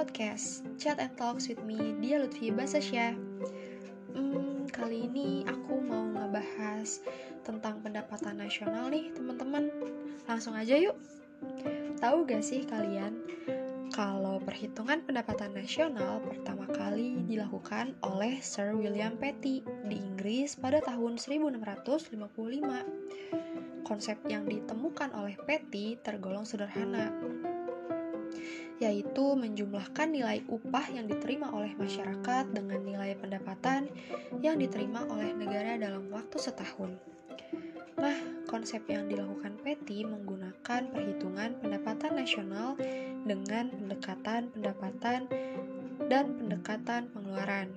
podcast Chat and Talks with me, Dia Lutfi Basasya. Hmm, kali ini aku mau ngebahas tentang pendapatan nasional nih teman-teman. Langsung aja yuk. Tahu gak sih kalian kalau perhitungan pendapatan nasional pertama kali dilakukan oleh Sir William Petty di Inggris pada tahun 1655. Konsep yang ditemukan oleh Petty tergolong sederhana, yaitu menjumlahkan nilai upah yang diterima oleh masyarakat dengan nilai pendapatan yang diterima oleh negara dalam waktu setahun. Nah, konsep yang dilakukan Petty menggunakan perhitungan pendapatan nasional dengan pendekatan pendapatan dan pendekatan pengeluaran.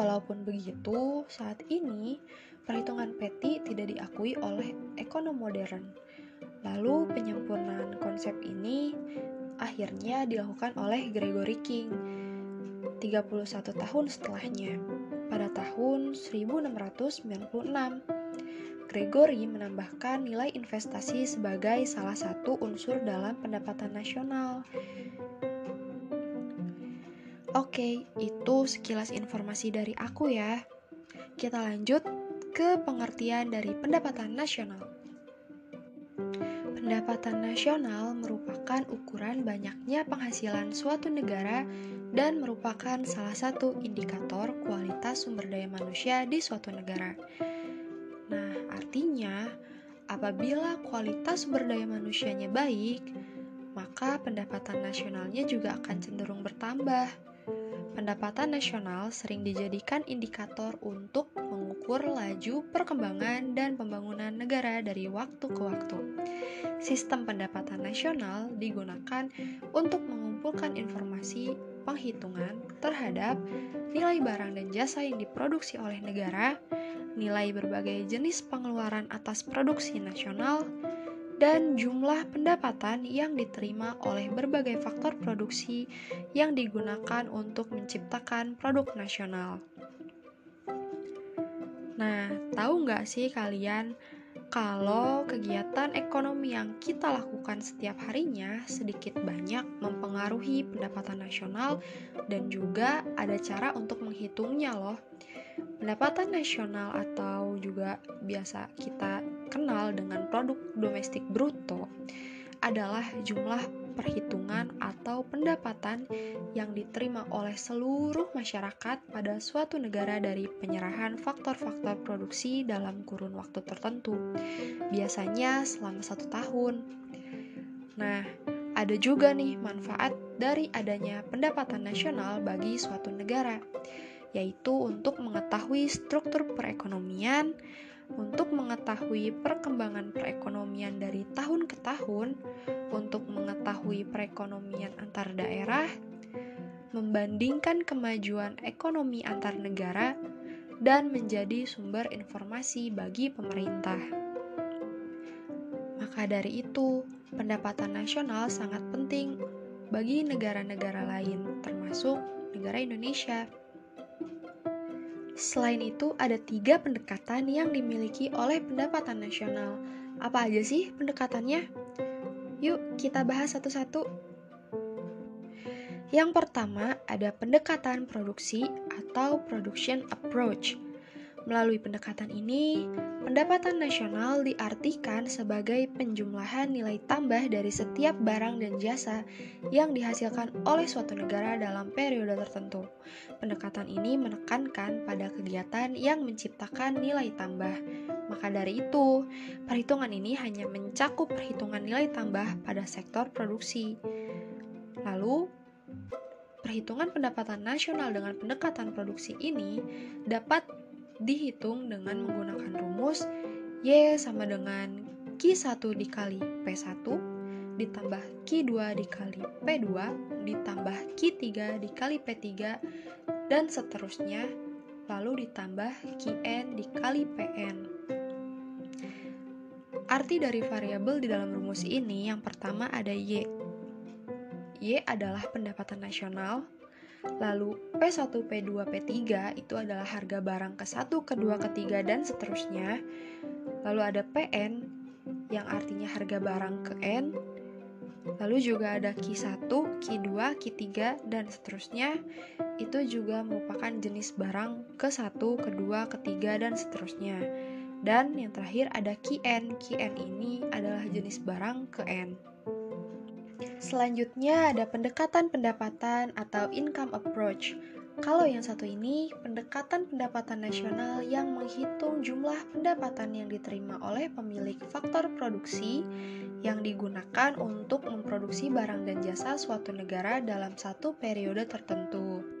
Walaupun begitu, saat ini perhitungan Petty tidak diakui oleh ekonom modern. Lalu penyempurnaan konsep ini akhirnya dilakukan oleh Gregory King 31 tahun setelahnya pada tahun 1696. Gregory menambahkan nilai investasi sebagai salah satu unsur dalam pendapatan nasional. Oke, itu sekilas informasi dari aku ya. Kita lanjut ke pengertian dari pendapatan nasional. Pendapatan nasional merupakan ukuran banyaknya penghasilan suatu negara dan merupakan salah satu indikator kualitas sumber daya manusia di suatu negara. Nah, artinya apabila kualitas sumber daya manusianya baik, maka pendapatan nasionalnya juga akan cenderung bertambah. Pendapatan nasional sering dijadikan indikator untuk mengukur laju perkembangan dan pembangunan negara dari waktu ke waktu. Sistem pendapatan nasional digunakan untuk mengumpulkan informasi penghitungan terhadap nilai barang dan jasa yang diproduksi oleh negara, nilai berbagai jenis pengeluaran atas produksi nasional, dan jumlah pendapatan yang diterima oleh berbagai faktor produksi yang digunakan untuk menciptakan produk nasional. Nah, tahu nggak sih kalian kalau kegiatan ekonomi yang kita lakukan setiap harinya sedikit banyak mempengaruhi pendapatan nasional dan juga ada cara untuk menghitungnya loh. Pendapatan nasional atau juga biasa kita kenal dengan produk domestik bruto adalah jumlah perhitungan atau pendapatan yang diterima oleh seluruh masyarakat pada suatu negara dari penyerahan faktor-faktor produksi dalam kurun waktu tertentu, biasanya selama satu tahun. Nah, ada juga nih manfaat dari adanya pendapatan nasional bagi suatu negara yaitu untuk mengetahui struktur perekonomian, untuk mengetahui perkembangan perekonomian dari tahun ke tahun, untuk mengetahui perekonomian antar daerah, membandingkan kemajuan ekonomi antar negara, dan menjadi sumber informasi bagi pemerintah. Maka dari itu, pendapatan nasional sangat penting bagi negara-negara lain, termasuk negara Indonesia. Selain itu, ada tiga pendekatan yang dimiliki oleh pendapatan nasional. Apa aja sih pendekatannya? Yuk, kita bahas satu-satu. Yang pertama, ada pendekatan produksi atau production approach. Melalui pendekatan ini, pendapatan nasional diartikan sebagai penjumlahan nilai tambah dari setiap barang dan jasa yang dihasilkan oleh suatu negara dalam periode tertentu. Pendekatan ini menekankan pada kegiatan yang menciptakan nilai tambah. Maka dari itu, perhitungan ini hanya mencakup perhitungan nilai tambah pada sektor produksi. Lalu, perhitungan pendapatan nasional dengan pendekatan produksi ini dapat dihitung dengan menggunakan rumus Y sama dengan Q1 dikali P1 ditambah Q2 dikali P2 ditambah Q3 dikali P3 dan seterusnya lalu ditambah Qn dikali Pn. Arti dari variabel di dalam rumus ini yang pertama ada Y. Y adalah pendapatan nasional, Lalu P1, P2, P3 itu adalah harga barang ke-1, ke-2, ke-3 dan seterusnya. Lalu ada PN yang artinya harga barang ke N Lalu juga ada Q1, Q2, Q3, dan seterusnya. Itu juga merupakan jenis barang ke-1, kedua, ketiga, dan seterusnya. Dan yang terakhir ada QN. QN ini adalah jenis barang ke N. Selanjutnya ada pendekatan pendapatan atau income approach. Kalau yang satu ini, pendekatan pendapatan nasional yang menghitung jumlah pendapatan yang diterima oleh pemilik faktor produksi yang digunakan untuk memproduksi barang dan jasa suatu negara dalam satu periode tertentu.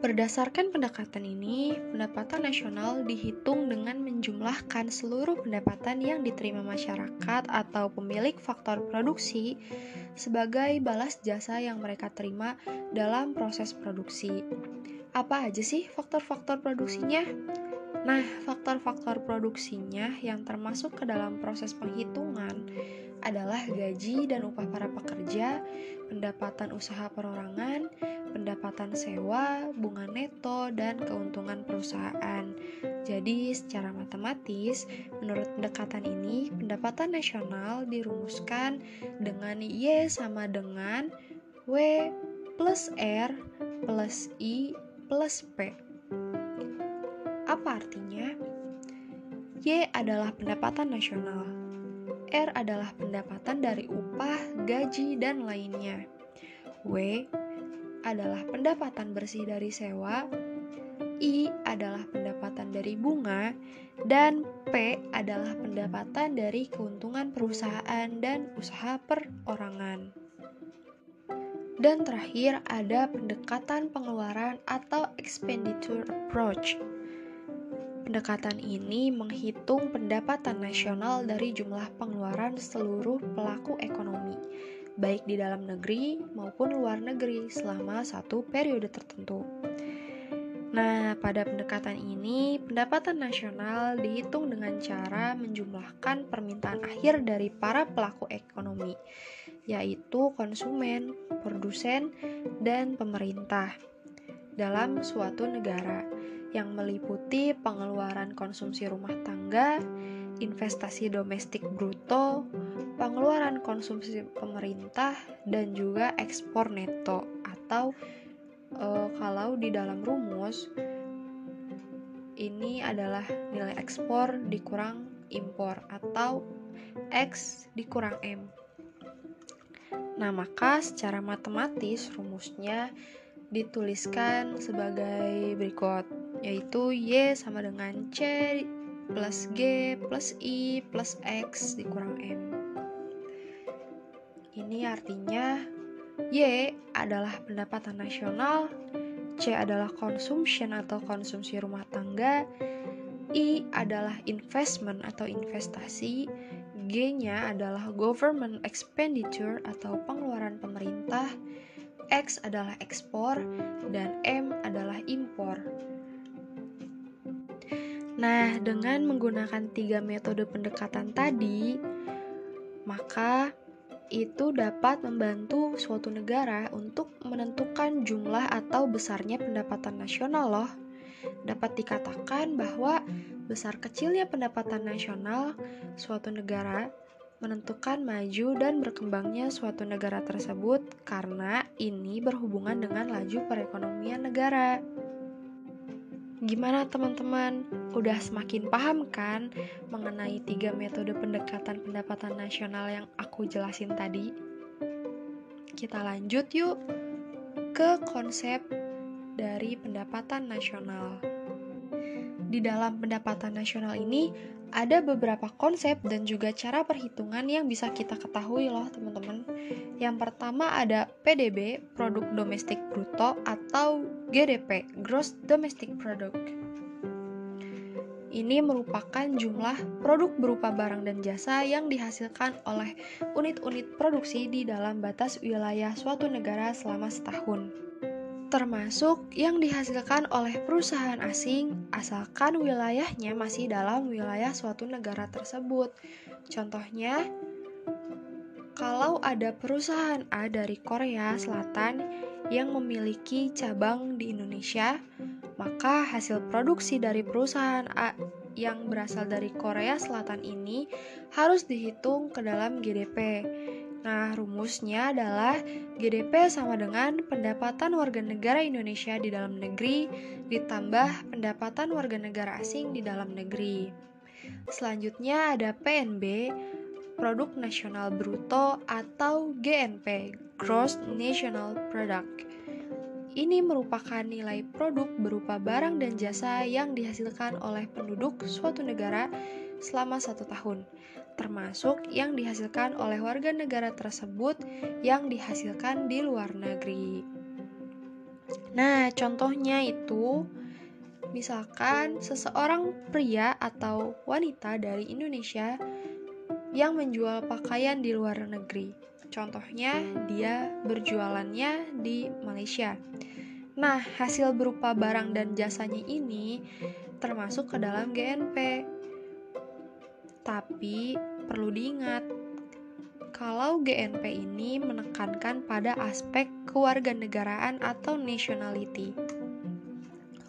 Berdasarkan pendekatan ini, pendapatan nasional dihitung dengan menjumlahkan seluruh pendapatan yang diterima masyarakat atau pemilik faktor produksi sebagai balas jasa yang mereka terima dalam proses produksi. Apa aja sih faktor-faktor produksinya? Nah, faktor-faktor produksinya yang termasuk ke dalam proses penghitungan adalah gaji dan upah para pekerja, pendapatan usaha perorangan, pendapatan sewa, bunga neto, dan keuntungan perusahaan. Jadi, secara matematis, menurut pendekatan ini, pendapatan nasional dirumuskan dengan Y sama dengan W plus R plus I plus P. Apa artinya? Y adalah pendapatan nasional. R adalah pendapatan dari upah, gaji, dan lainnya. W adalah pendapatan bersih dari sewa. I adalah pendapatan dari bunga. Dan P adalah pendapatan dari keuntungan perusahaan dan usaha perorangan. Dan terakhir ada pendekatan pengeluaran atau expenditure approach. Pendekatan ini menghitung pendapatan nasional dari jumlah pengeluaran seluruh pelaku ekonomi, baik di dalam negeri maupun luar negeri selama satu periode tertentu. Nah, pada pendekatan ini, pendapatan nasional dihitung dengan cara menjumlahkan permintaan akhir dari para pelaku ekonomi yaitu konsumen, produsen, dan pemerintah dalam suatu negara yang meliputi pengeluaran konsumsi rumah tangga, investasi domestik bruto, pengeluaran konsumsi pemerintah, dan juga ekspor neto atau e, kalau di dalam rumus ini adalah nilai ekspor dikurang impor atau X dikurang M. Nah, maka secara matematis rumusnya dituliskan sebagai berikut, yaitu Y sama dengan C plus G plus I plus X dikurang M. Ini artinya Y adalah pendapatan nasional, C adalah consumption atau konsumsi rumah tangga, I adalah investment atau investasi, G-nya adalah government expenditure atau pengeluaran pemerintah, X adalah ekspor, dan M adalah impor. Nah, dengan menggunakan tiga metode pendekatan tadi, maka itu dapat membantu suatu negara untuk menentukan jumlah atau besarnya pendapatan nasional loh. Dapat dikatakan bahwa besar kecilnya pendapatan nasional suatu negara menentukan maju dan berkembangnya suatu negara tersebut karena ini berhubungan dengan laju perekonomian negara. Gimana teman-teman? Udah semakin paham kan mengenai tiga metode pendekatan pendapatan nasional yang aku jelasin tadi? Kita lanjut yuk ke konsep dari pendapatan nasional. Di dalam pendapatan nasional ini ada beberapa konsep dan juga cara perhitungan yang bisa kita ketahui loh teman-teman. Yang pertama ada PDB, Produk Domestik Bruto atau GDP, Gross Domestic Product. Ini merupakan jumlah produk berupa barang dan jasa yang dihasilkan oleh unit-unit produksi di dalam batas wilayah suatu negara selama setahun termasuk yang dihasilkan oleh perusahaan asing asalkan wilayahnya masih dalam wilayah suatu negara tersebut. Contohnya, kalau ada perusahaan A dari Korea Selatan yang memiliki cabang di Indonesia, maka hasil produksi dari perusahaan A yang berasal dari Korea Selatan ini harus dihitung ke dalam GDP. Nah, rumusnya adalah GDP sama dengan pendapatan warga negara Indonesia di dalam negeri ditambah pendapatan warga negara asing di dalam negeri. Selanjutnya ada PNB, Produk Nasional Bruto atau GNP, Gross National Product. Ini merupakan nilai produk berupa barang dan jasa yang dihasilkan oleh penduduk suatu negara selama satu tahun termasuk yang dihasilkan oleh warga negara tersebut yang dihasilkan di luar negeri. Nah, contohnya itu misalkan seseorang pria atau wanita dari Indonesia yang menjual pakaian di luar negeri. Contohnya, dia berjualannya di Malaysia. Nah, hasil berupa barang dan jasanya ini termasuk ke dalam GNP. Tapi perlu diingat, kalau GNP ini menekankan pada aspek kewarganegaraan atau nationality.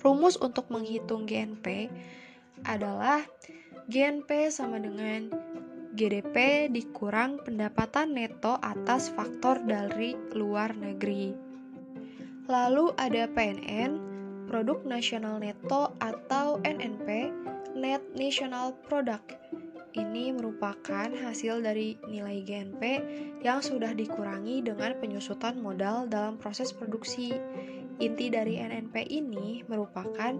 Rumus untuk menghitung GNP adalah GNP sama dengan GDP dikurang pendapatan neto atas faktor dari luar negeri. Lalu ada PNN, Produk Nasional Neto atau NNP, Net National Product ini merupakan hasil dari nilai GNP yang sudah dikurangi dengan penyusutan modal dalam proses produksi. Inti dari NNP ini merupakan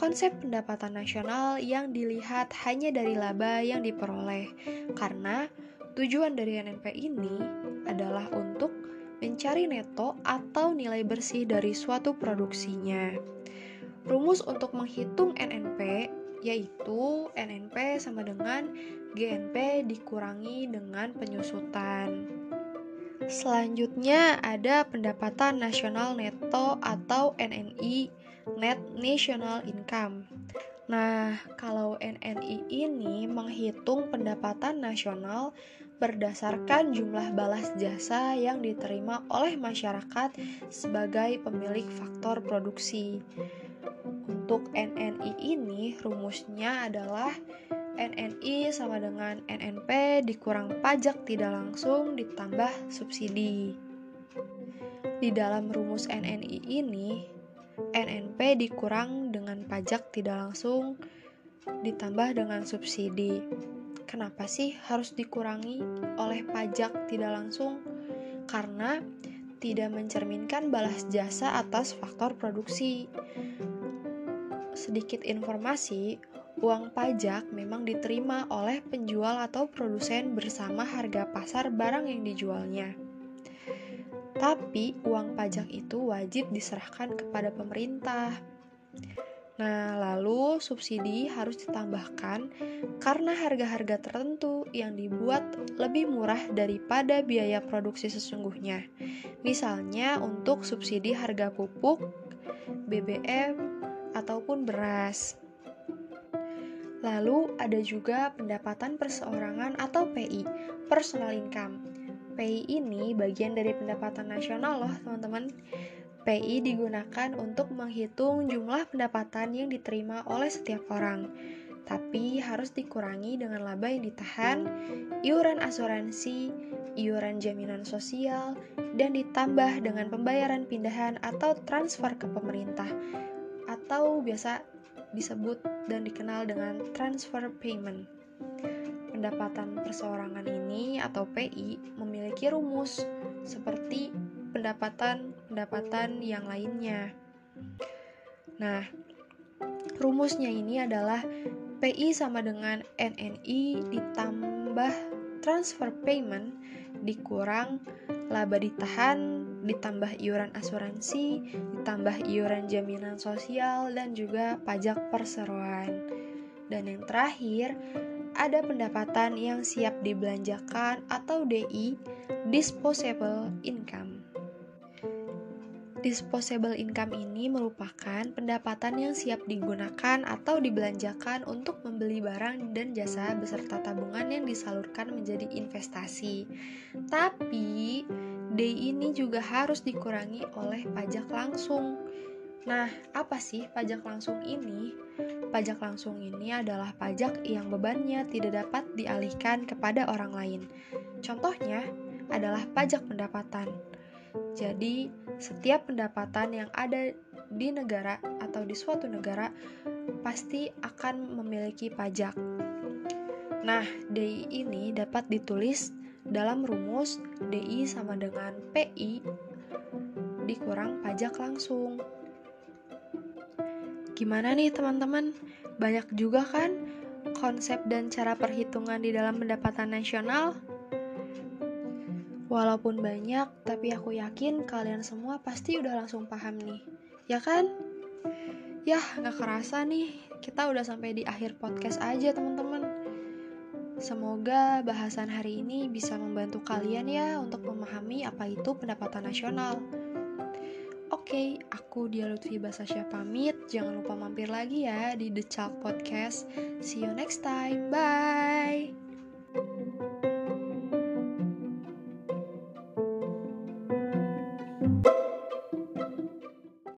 konsep pendapatan nasional yang dilihat hanya dari laba yang diperoleh, karena tujuan dari NNP ini adalah untuk mencari neto atau nilai bersih dari suatu produksinya. Rumus untuk menghitung NNP yaitu NNP sama dengan GNP dikurangi dengan penyusutan. Selanjutnya ada pendapatan nasional neto atau NNI, Net National Income. Nah, kalau NNI ini menghitung pendapatan nasional berdasarkan jumlah balas jasa yang diterima oleh masyarakat sebagai pemilik faktor produksi. Untuk NNI ini rumusnya adalah NNI sama dengan NNP dikurang pajak tidak langsung ditambah subsidi. Di dalam rumus NNI ini, NNP dikurang dengan pajak tidak langsung ditambah dengan subsidi. Kenapa sih harus dikurangi oleh pajak tidak langsung? Karena tidak mencerminkan balas jasa atas faktor produksi sedikit informasi, uang pajak memang diterima oleh penjual atau produsen bersama harga pasar barang yang dijualnya. Tapi uang pajak itu wajib diserahkan kepada pemerintah. Nah, lalu subsidi harus ditambahkan karena harga-harga tertentu yang dibuat lebih murah daripada biaya produksi sesungguhnya. Misalnya untuk subsidi harga pupuk, BBM, ataupun beras. Lalu ada juga pendapatan perseorangan atau PI, personal income. PI ini bagian dari pendapatan nasional loh teman-teman. PI digunakan untuk menghitung jumlah pendapatan yang diterima oleh setiap orang, tapi harus dikurangi dengan laba yang ditahan, iuran asuransi, iuran jaminan sosial, dan ditambah dengan pembayaran pindahan atau transfer ke pemerintah atau biasa disebut dan dikenal dengan transfer payment. Pendapatan perseorangan ini atau PI memiliki rumus seperti pendapatan-pendapatan yang lainnya. Nah, rumusnya ini adalah PI sama dengan NNI ditambah transfer payment dikurang laba ditahan ditambah iuran asuransi, ditambah iuran jaminan sosial, dan juga pajak perseroan. Dan yang terakhir, ada pendapatan yang siap dibelanjakan atau DI, disposable income. Disposable income ini merupakan pendapatan yang siap digunakan atau dibelanjakan untuk membeli barang dan jasa beserta tabungan yang disalurkan menjadi investasi. Tapi, D ini juga harus dikurangi oleh pajak langsung. Nah, apa sih pajak langsung ini? Pajak langsung ini adalah pajak yang bebannya tidak dapat dialihkan kepada orang lain. Contohnya, adalah pajak pendapatan. Jadi, setiap pendapatan yang ada di negara atau di suatu negara pasti akan memiliki pajak. Nah, DI ini dapat ditulis dalam rumus DI sama dengan PI dikurang pajak langsung. Gimana nih teman-teman? Banyak juga kan konsep dan cara perhitungan di dalam pendapatan nasional? Walaupun banyak, tapi aku yakin kalian semua pasti udah langsung paham nih. Ya kan? Yah, gak kerasa nih, kita udah sampai di akhir podcast aja teman-teman. Semoga bahasan hari ini bisa membantu kalian ya untuk memahami apa itu pendapatan nasional. Oke, aku Dia Lutfi Basasya pamit. Jangan lupa mampir lagi ya di The Chalk Podcast. See you next time. Bye.